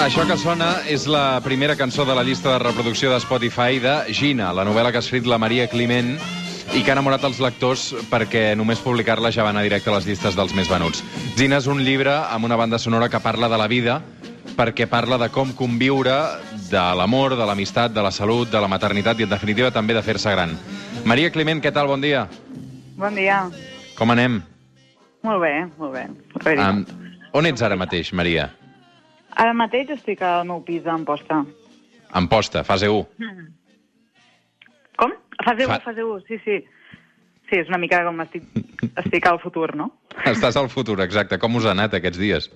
Això que sona és la primera cançó de la llista de reproducció de Spotify de Gina, la novel·la que ha escrit la Maria Climent i que ha enamorat els lectors perquè només publicar-la ja va anar directe a les llistes dels més venuts. Gina és un llibre amb una banda sonora que parla de la vida perquè parla de com conviure, de l'amor, de l'amistat, de la salut, de la maternitat i, en definitiva, també de fer-se gran. Maria Climent, què tal? Bon dia. Bon dia. Com anem? Molt bé, molt bé. Um, on ets ara mateix, Maria? Ara mateix estic al meu pis d'Amposta. Amposta, fase 1. Com? Fase 1, Fa- fase 1, sí, sí. Sí, és una mica com estic, estic al futur, no? Estàs al futur, exacte. Com us ha anat aquests dies?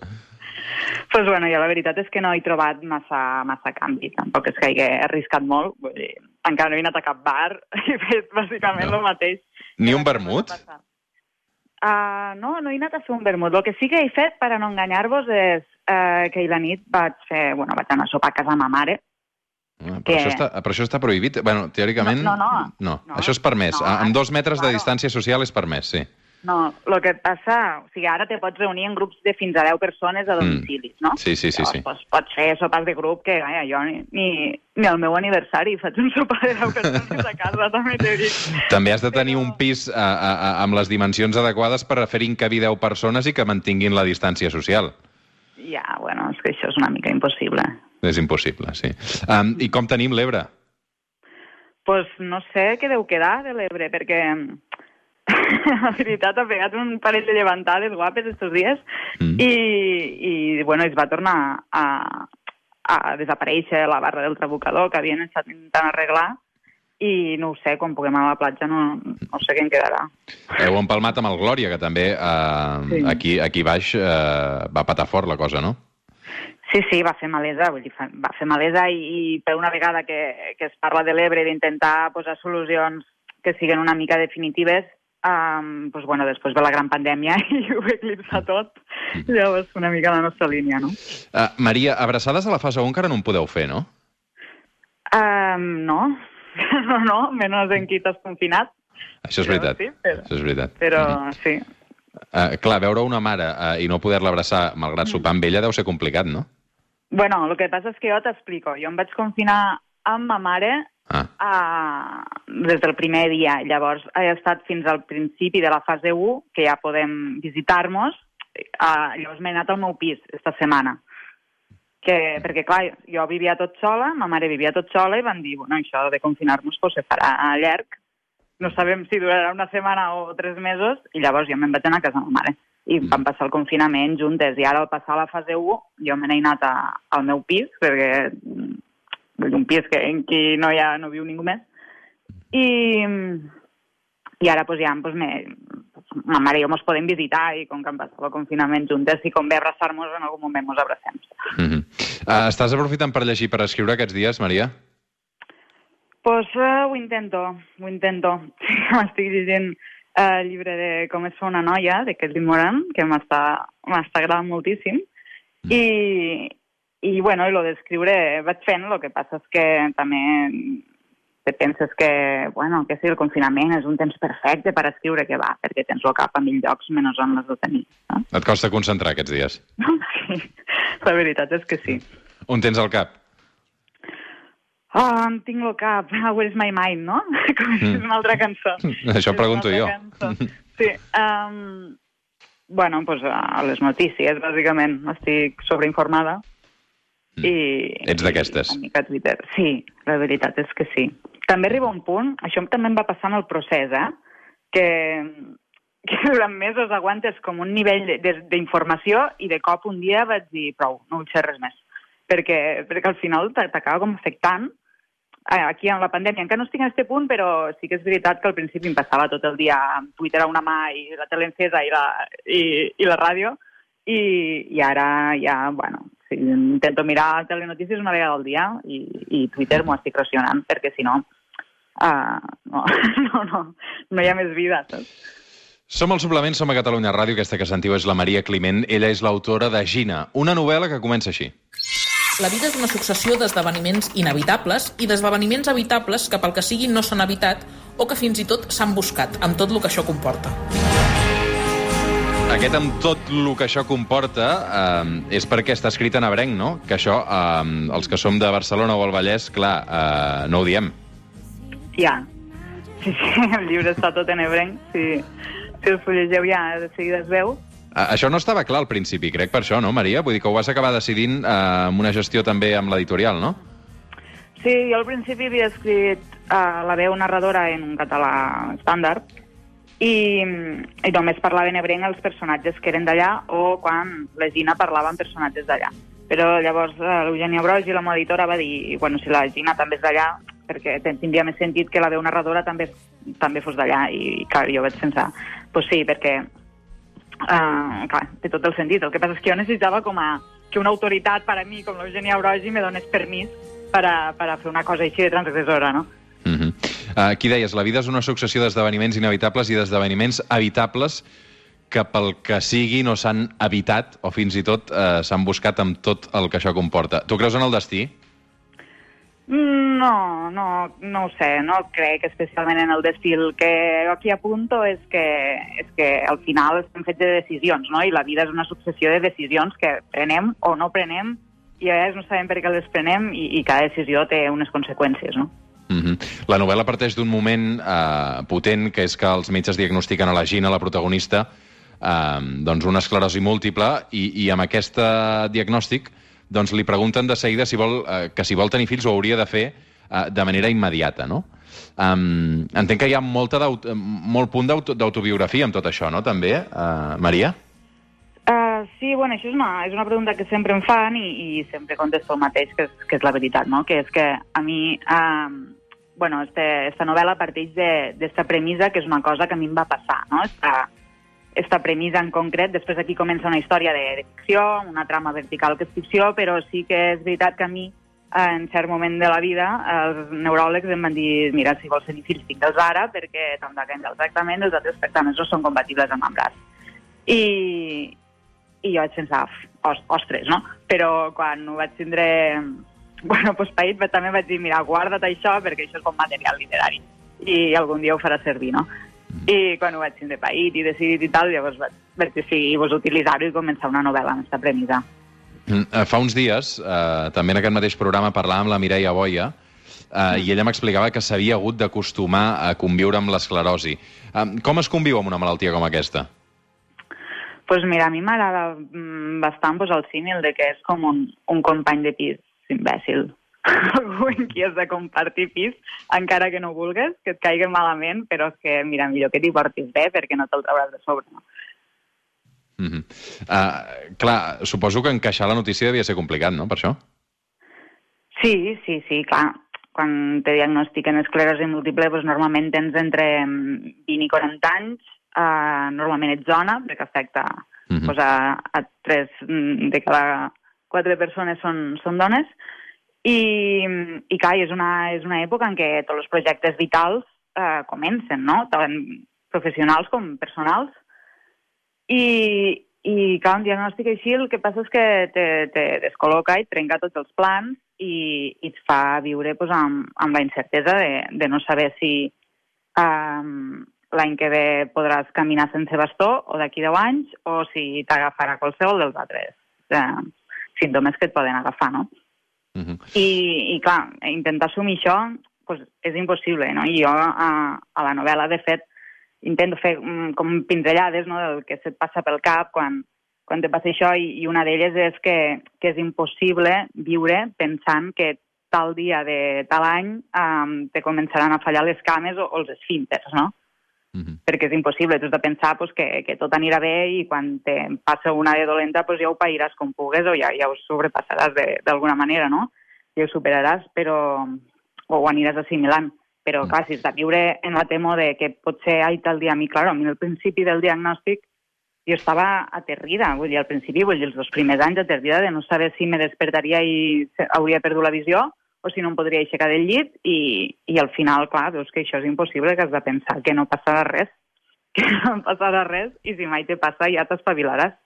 Pues bueno, jo la veritat és que no he trobat massa, massa canvi. Tampoc és que hagi arriscat molt. Vull dir, encara no he anat a cap bar. He fet bàsicament No. el mateix. Ni un vermut? Uh, no, no he anat a fer un vermut. El que sí que he fet, per a no enganyar-vos, és uh, que ahir la nit vaig fer... Bueno, vaig anar a sopar a casa de ma mare, Ah, Però, Que- això està, però això està prohibit? Bueno, teòricament... No, no, no. No, No, això és permès. no, amb dos metres de claro. distància social és permès, sí. No, el que passa... O sigui, ara te pots reunir en grups de fins a 10 persones a domicilis, no? Mm. Sí, sí, sí, sí. Llavors, Pues, pots fer sopars de grup que, vaja, jo ni, ni, ni al meu aniversari faig un sopar de 10 persones a casa, també t'he dit. També has de tenir Però- un pis a, a, a, amb les dimensions adequades per fer-hi encabir 10 persones i que mantinguin la distància social. Ja, bueno, és que això és una mica impossible. És impossible, sí. Um, I com tenim l'Ebre? pues no sé què deu quedar de l'Ebre, perquè la veritat ha pegat un parell de llevantades guapes estos dies Mm. i, i, bueno, es va tornar a, a desaparèixer la barra del trabucador que havien estat intentant arreglar i no ho sé, quan puguem anar a la platja no, no sé què en quedarà. Heu empalmat amb el Glòria, que també uh, Sí. aquí, aquí baix uh, va patar fort la cosa, no? Sí, sí, va fer malesa, vull dir, va fer malesa i, i per una vegada que, que es parla de l'Ebre d'intentar posar solucions que siguin una mica definitives, um, doncs, bueno, després ve la gran pandèmia i ho eclipsa tot. Llavors, una mica la nostra línia, no? Uh, Maria, abraçades a la fase 1 encara no en podeu fer, no? Um, no, no, no, menys en qui t'has confinat, Això és Però veritat. sí, però- Això és veritat. però Mhm. sí. Uh, clar, veure una mare uh, i no poder-la abraçar malgrat sopar amb ella deu ser complicat, no? Bueno, el que passa és que jo t'explico. Jo em vaig confinar amb ma mare Ah, Ah, des del primer dia. Llavors, he estat fins al principi de la fase 1, que ja podem visitar-nos. Ah, llavors m'he anat al meu pis esta setmana. Que, perquè, clar, jo vivia tot sola, ma mare vivia tot sola, i van dir, bueno, això de confinar-nos pues, se farà llarg. No sabem si durarà una setmana o tres mesos, i llavors jo me'n vaig anar a casa de ma mare. I Mm. vam passar el confinament juntes. I ara, al passar la fase 1, jo me n'he anat a, al meu pis, perquè mm, vull dir, un pis que, en què no, hi ha, no viu ningú més. I, i ara pues, ja pues, me, ma mare i jo mos podem visitar i com que hem passat el confinament juntes, si convé abraçar-nos, en algun moment mos abracem. uh -huh. uh, estàs aprofitant per llegir, per escriure aquests dies, Maria? Pues uh, ho intento, ho intento. M'estic llegint eh, el llibre de Com és fer una noia, de Kelly Moran, que m'està agradant moltíssim. I, i bueno, i lo d'escriure vaig fent, el que passa és que també te penses que, bueno, que sí, el confinament és un temps perfecte per escriure, que va, perquè tens el cap a mil llocs menys on l'has de tenir. No? Et costa concentrar aquests dies. La veritat és que sí. On tens el cap? Oh, en tinc el cap. Where is my mind, no? Com és una altra cançó. Això pregunto jo. cançó. Sí. Um, bueno, doncs a les notícies, bàsicament. Estic sobreinformada. I, Mm. Ets d'aquestes. i Una mica Twitter. Sí, la veritat és que sí. També arriba un punt, això també em va passar en el procés, eh? que, que durant mesos aguantes com un nivell d'informació i de cop un dia vaig dir prou, no vull ser res més. Perquè, perquè al final t'a- t'acaba com afectant eh, aquí amb la pandèmia encara no estic en aquest punt, però sí que és veritat que al principi em passava tot el dia amb Twitter a una mà i la tele encesa i la, i, i la ràdio, i, i ara ja, bueno, sí, intento mirar telenotícies una vegada al dia i, i Twitter m'ho estic racionant, perquè si no, uh, no, no, no, no hi ha més vida, saps? Som al suplement, som a Catalunya Ràdio, aquesta que sentiu és la Maria Climent. Ella és l'autora de Gina, una novel·la que comença així. La vida és una successió d'esdeveniments inevitables i d'esdeveniments evitables que pel que sigui no s'han evitat o que fins i tot s'han buscat, amb tot el que això comporta. Aquest amb tot el que això comporta eh, és perquè està escrit en ebrenc, no? Que això, eh, els que som de Barcelona o el Vallès, clar, eh, no ho diem. Ja. Sí, sí, el llibre està tot en ebrenc. Sí. Si el fullegeu ja de seguida es veu. Eh, això no estava clar al principi, crec, per això, no, Maria? Vull dir que ho vas acabar decidint eh, amb una gestió també amb l'editorial, no? Sí, jo al principi havia escrit uh, la veu narradora en un català estàndard i, i només parlava en ebrenc els personatges que eren d'allà o quan la Gina parlava amb personatges d'allà. Però llavors uh, l'Eugènia Broix i la meva editora va dir bueno, si la Gina també és d'allà, perquè tindria més sentit que la veu narradora també, també fos d'allà. I, clar, jo vaig pensar, pues sí, perquè uh, clar, té tot el sentit. El que passa és que jo necessitava com a, que una autoritat per a mi, com l'Eugènia Brogi, me donés permís per a, per a fer una cosa així de transgressora, no? Aquí deies, la vida és una successió d'esdeveniments inevitables i d'esdeveniments evitables que pel que sigui no s'han evitat o fins i tot eh, s'han buscat amb tot el que això comporta. Tu creus en el destí? Mm, No, no, no ho sé, no crec especialment en el destí. El que aquí apunto és que, és que al final estem fets de decisions, no? I la vida és una successió de decisions que prenem o no prenem i a vegades no sabem per què les prenem i, i cada decisió té unes conseqüències, no? Mm -hmm. La novel·la parteix d'un moment eh, potent, que és que els metges diagnostiquen a la Gina, la protagonista, eh, doncs una esclerosi múltiple, i, i amb aquest eh, diagnòstic doncs li pregunten de seguida si vol, eh, que si vol tenir fills ho hauria de fer eh, de manera immediata, no? Um, entenc que hi ha molta molt punt d'auto- d'autobiografia amb tot això, no, també, uh, Maria? Sí, bueno, això és una, és una pregunta que sempre em fan i, i sempre contesto el mateix, que és, que és la veritat, no? Que és que a mi, uh, bueno, este, esta novel·la parteix d'esta premissa, que és una cosa que a mi em va passar, no? Esta, esta premissa en concret, després aquí comença una història de, de ficció, una trama vertical que és ficció, però sí que és veritat que a mi, eh, en cert moment de la vida, els neuròlegs em van dir, mira, si vols tenir fills, tingue'ls ara, perquè tant de el tractament els altres tractaments no són compatibles amb l'embràs. I, i jo vaig pensar, os, ostres, no? Però quan ho vaig tindre, bueno, pues, paït, també vaig dir, mira, guarda't això perquè això és bon material literari i algun dia ho farà servir, no? I quan ho vaig tindre paït i decidit i tal, llavors vaig, vaig decidir pues, utilitzar-ho i començar una novel·la amb aquesta premissa. Mm, eh, Fa uns dies, eh, també en aquest mateix programa, parlàvem amb la Mireia Boia, eh, i ella m'explicava que s'havia hagut d'acostumar a conviure amb l'esclerosi. Eh, com es conviu amb una malaltia com aquesta? Pues mira, a mi m'agrada mm, bastant pues, el símil de que és com un, un company de pis imbècil. Algú amb qui has de compartir pis, encara que no vulgues, que et caigui malament, però és que, mira, millor que t'hi portis bé perquè no te'l trauràs de sobre. No? Mm -hmm. uh, clar, suposo que encaixar la notícia devia ser complicat, no?, per això? Sí, sí, sí, clar. Quan te diagnostiquen esclerosi múltiple, doncs normalment tens entre mm, 20 i 40 anys, uh, normalment ets dona, perquè afecta Mhm. pues, a, a 3 de cada 4 persones són, són dones, i, i clar, és una, és una època en què tots els projectes vitals eh, comencen, no? tant professionals com personals, i, i clar, un diagnòstic així el que passa és que te, te descol·loca i trenca tots els plans i, i et fa viure pues, amb, amb la incertesa de, de no saber si um, l'any que ve podràs caminar sense bastó o d'aquí 10 anys o si t'agafarà qualsevol dels altres eh, símptomes que et poden agafar, no? Mm -hmm. I, i clar, intentar assumir això pues, és impossible, no? I jo a, a la novel·la, de fet, intento fer mm, com pinzellades no, del que se't passa pel cap quan, quan te passa això i, i una d'elles és que, que és impossible viure pensant que tal dia de tal any um, te començaran a fallar les cames o, o els esfínters, no? Mm -hmm. perquè és impossible. Tu has de pensar pues, que, que tot anirà bé i quan te passa una de dolenta pues, ja ho pairàs com pugues o ja, ja ho sobrepassaràs de- d'alguna manera, no? Ja ho superaràs, però, o ho aniràs assimilant. Però, clar, si has de viure en la temo de que pot ser ai tal dia, a mi, clar, a mi al principi del diagnòstic jo estava aterrida, vull dir, al principi, vull dir, els dos primers anys aterrida de no saber si me despertaria i hauria perdut la visió o si no em podria aixecar del llit i, i al final, clar, veus que això és impossible, que has de pensar que no passarà res, que no passarà res i si mai te passa ja t'espavilaràs.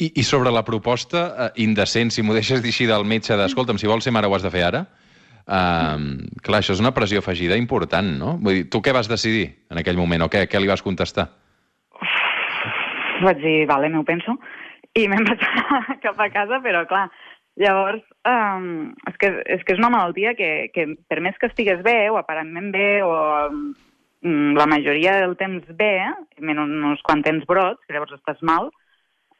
I, I sobre la proposta eh, indecent, si m'ho deixes dir així del metge d'escolta'm, si vols ser mare ho has de fer ara, eh, clar, això és una pressió afegida important, no? Vull dir, tu què vas decidir en aquell moment o què? Què li vas contestar? Vaig dir, vale, m'ho penso, i me'n vaig cap a casa, però clar, llavors, um, és, que, és que és una malaltia que, que per més que estigues bé, o aparentment bé, o um, la majoria del temps bé, menys quants tens brots, que llavors estàs mal,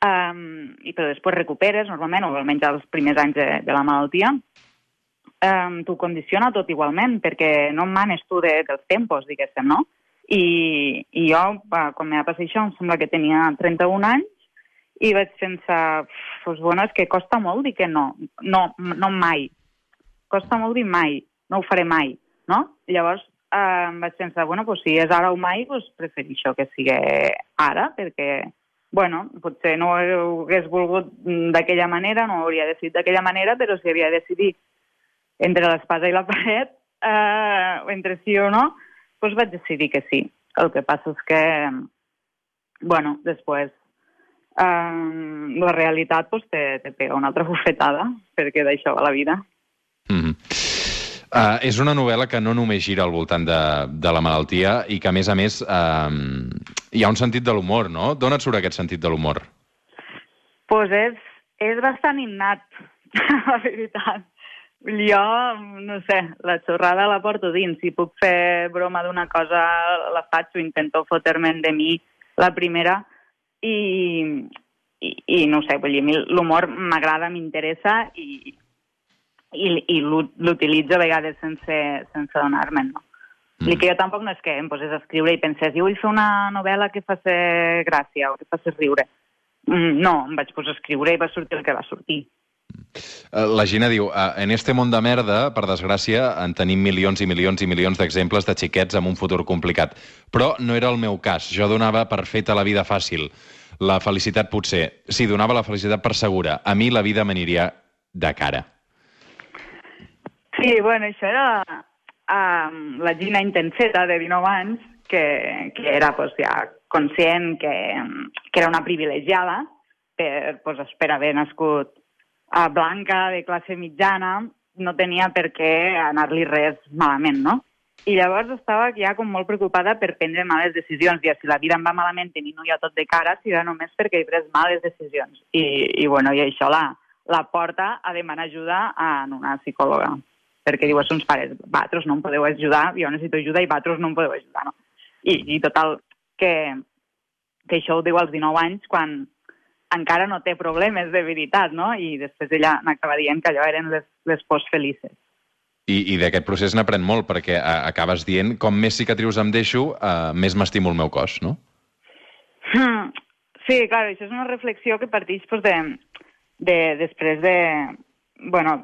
um, i però després recuperes, normalment, o almenys els primers anys de, de la malaltia, um, t'ho condiciona tot igualment, perquè no manes tu de, dels tempos, diguéssim, no? I, i jo, quan me va passar això, em sembla que tenia 31 anys, i vaig pensar, pues bueno, és que costa molt dir que no. No, no mai. Costa molt dir mai. No ho faré mai, no? Llavors eh, em vaig pensar, bueno, pues si és ara o mai, pues prefereixo que sigui ara, perquè, bueno, potser no ho hagués volgut d'aquella manera, no ho hauria decidit d'aquella manera, però si havia de decidir entre l'espasa i la paret, eh, entre sí o no, doncs vaig decidir que sí. El que passa és que, bueno, després eh, la realitat doncs, te, te pega una altra bufetada, perquè d'això va la vida. Mm -hmm. uh, és una novel·la que no només gira al voltant de, de la malaltia i que, a més a més, uh, hi ha un sentit de l'humor, no? D'on et surt aquest sentit de l'humor? Doncs és, és bastant innat, la veritat. Jo, no sé, la xorrada la porto dins. Si puc fer broma d'una cosa, la faig o intento fotre-me'n de mi la primera. I, i, i no sé, vull dir, a mi l'humor m'agrada, m'interessa i, i, i l'u- l'utilitzo a vegades sense, sense donar-me'n, no? Mm. que jo tampoc no és que em posés a escriure i pensés jo vull fer una novel·la que faci gràcia o que faci riure. Mm, no, em vaig posar a escriure i va sortir el que va sortir. Uh, la Gina diu, uh, en este món de merda, per desgràcia, en tenim milions i milions i milions d'exemples de xiquets amb un futur complicat. Però no era el meu cas. Jo donava per feta la vida fàcil. La felicitat potser. Sí, donava la felicitat per segura. A mi la vida m'aniria de cara. Sí, bueno, això era um, la Gina intenseta de 19 anys, que, que era pues, ja conscient que, que era una privilegiada per, pues, per haver nascut a blanca, de classe mitjana, no tenia per què anar-li res malament, no? I llavors estava ja com molt preocupada per prendre males decisions. I si la vida em va malament tenint-ho ja tot de cara, serà només perquè he pres males decisions. I, i, bueno, i això la, la porta a demanar ajuda a una psicòloga. Perquè diu als seus pares, vosaltres no em podeu ajudar, jo necessito ajuda i vosaltres no em podeu ajudar. No? I, I total, que, que això ho diu als 19 anys quan encara no té problemes de veritat, no? I després ella n'acaba dient que allò eren les, les pors felices. I, i d'aquest procés n'aprèn molt, perquè a, acabes dient com més cicatrius em deixo, uh, més m'estimo el meu cos, no? Hmm. Sí, clar, això és una reflexió que parteix pues, de, de, després de... Bueno,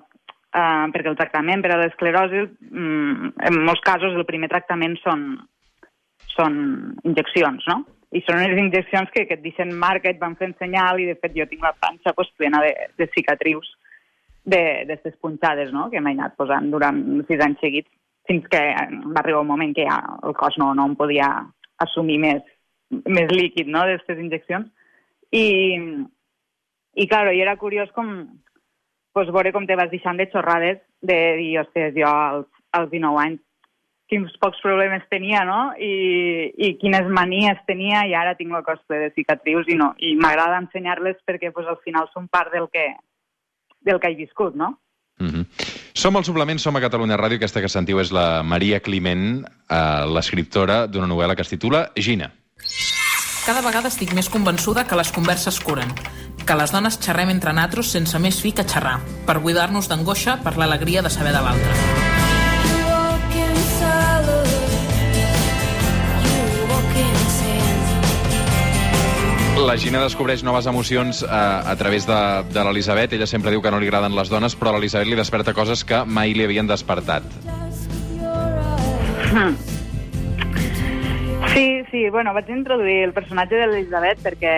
uh, perquè el tractament per a l'esclerosi, mm, en molts casos el primer tractament són, són injeccions, no? I són unes injeccions que, que et deixen marca, et van fent senyal i de fet jo tinc la panxa pues, plena de, de cicatrius d'aquestes punxades no? que m'he anat posant durant sis anys seguits fins que va arribar un moment que ja el cos no, no em podia assumir més, més líquid no? d'aquestes injeccions. I, i claro, i era curiós com pues, veure com te vas deixant de xorrades de dir, ostres, jo als, als 19 anys quins pocs problemes tenia, no? I, i quines manies tenia, i ara tinc el cos ple de cicatrius i no. I m'agrada ensenyar-les perquè pues, al final són part del que, del que he viscut, no? Mm -hmm. Som al Suplement, som a Catalunya Ràdio. Aquesta que sentiu és la Maria Climent, eh, l'escriptora d'una novel·la que es titula Gina. Cada vegada estic més convençuda que les converses curen, que les dones xerrem entre natros sense més fi que xerrar, per buidar-nos d'angoixa per l'alegria de saber de l'altre. La Gina descobreix noves emocions eh, a través de, de l'Elisabet. Ella sempre diu que no li agraden les dones, però a l'Elisabet li desperta coses que mai li havien despertat. Sí, sí, bueno, vaig introduir el personatge de l'Elisabet perquè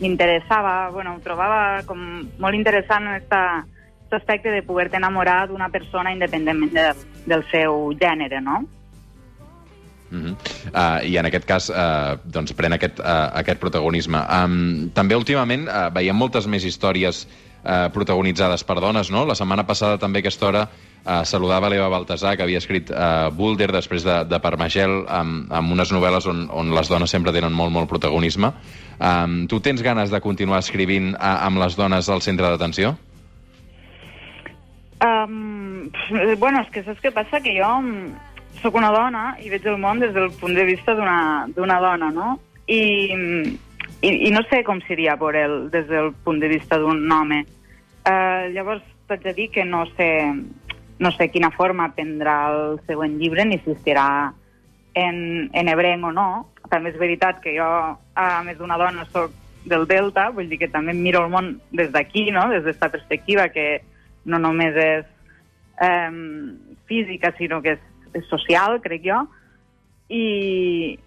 m'interessava, bueno, ho trobava com molt interessant aquest aspecte de poder-te enamorar d'una persona independentment de, del seu gènere, no? Uh -huh. uh, I en aquest cas uh, doncs pren aquest, uh, aquest protagonisme. Um, també últimament uh, veiem moltes més històries uh, protagonitzades per dones, no? La setmana passada també a aquesta hora uh, saludava l'Eva Baltasar, que havia escrit uh, Boulder després de, de Parmagel, amb, amb unes novel·les on, on les dones sempre tenen molt, molt protagonisme. Um, tu tens ganes de continuar escrivint uh, amb les dones al centre d'atenció? Um, bueno, és que saps què passa? Que jo sóc una dona i veig el món des del punt de vista d'una dona, no? I, i, I no sé com seria per ell des del punt de vista d'un home. Uh, llavors, t'haig de dir que no sé, no sé quina forma prendrà el següent llibre, ni si serà en, en ebrenc o no. També és veritat que jo, a més d'una dona, sóc del Delta, vull dir que també miro el món des d'aquí, no? des d'aquesta perspectiva, que no només és eh, física, sinó que és social, crec jo. I,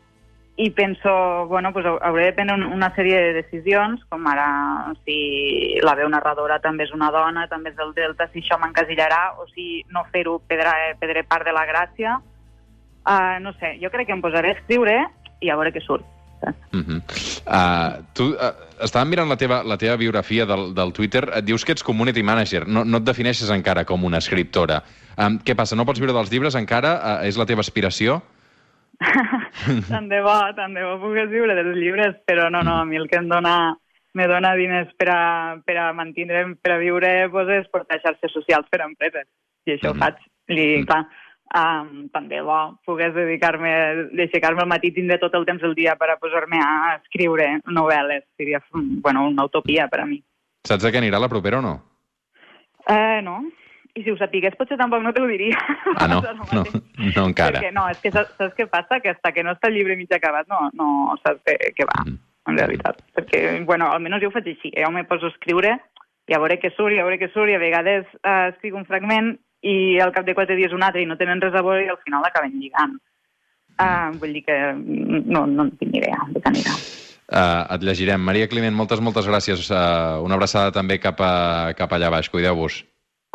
i penso, bueno, pues hauré de prendre un- una sèrie de decisions, com ara si la veu narradora també és una dona, també és del Delta, si això m'encasillarà o si no fer-ho perdré, perdré part de la gràcia. Uh, no sé, jo crec que em posaré a escriure i a veure què surt. Uh -huh. uh, tu uh, estàvem mirant la teva, la teva biografia del, del Twitter. Et dius que ets community manager. No, no et defineixes encara com una escriptora. Um, què passa? No pots viure dels llibres encara? Uh, és la teva aspiració? tant de bo, tant de bo pugues viure dels llibres, però no, no, a mi el que em dona, me dona diners per a, per a mantindre'm, per a viure, pues, és portar xarxes socials per a empreses. I això Mhm. ho faig. I, clar, um, tant de bo pogués dedicar-me, d'aixecar-me al matí, tindre tot el temps del dia per a posar-me a escriure novel·les. Seria, bueno, una utopia per a mi. Saps de què anirà la propera o no? Eh, no. I si ho sapigués, potser tampoc no te ho diria. Ah, no? No, no encara. Perquè, no, és que saps, saps què passa? Que hasta que no està el llibre mig acabat no, no saps què, què va, Mhm. en realitat. Perquè, bueno, almenys jo ho faig així. Jo me poso a escriure i a veure què surt, i a veure què surt, i a vegades eh, escric un fragment i al cap de quatre dies un altre i no tenen res a veure i al final acaben lligant. Uh, vull dir que no, no en tinc ni idea de què anirà. Uh, et llegirem. Maria Climent, moltes, moltes gràcies. Uh, una abraçada també cap, a, cap allà baix. Cuideu-vos.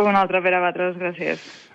Una altra per a vosaltres, gràcies.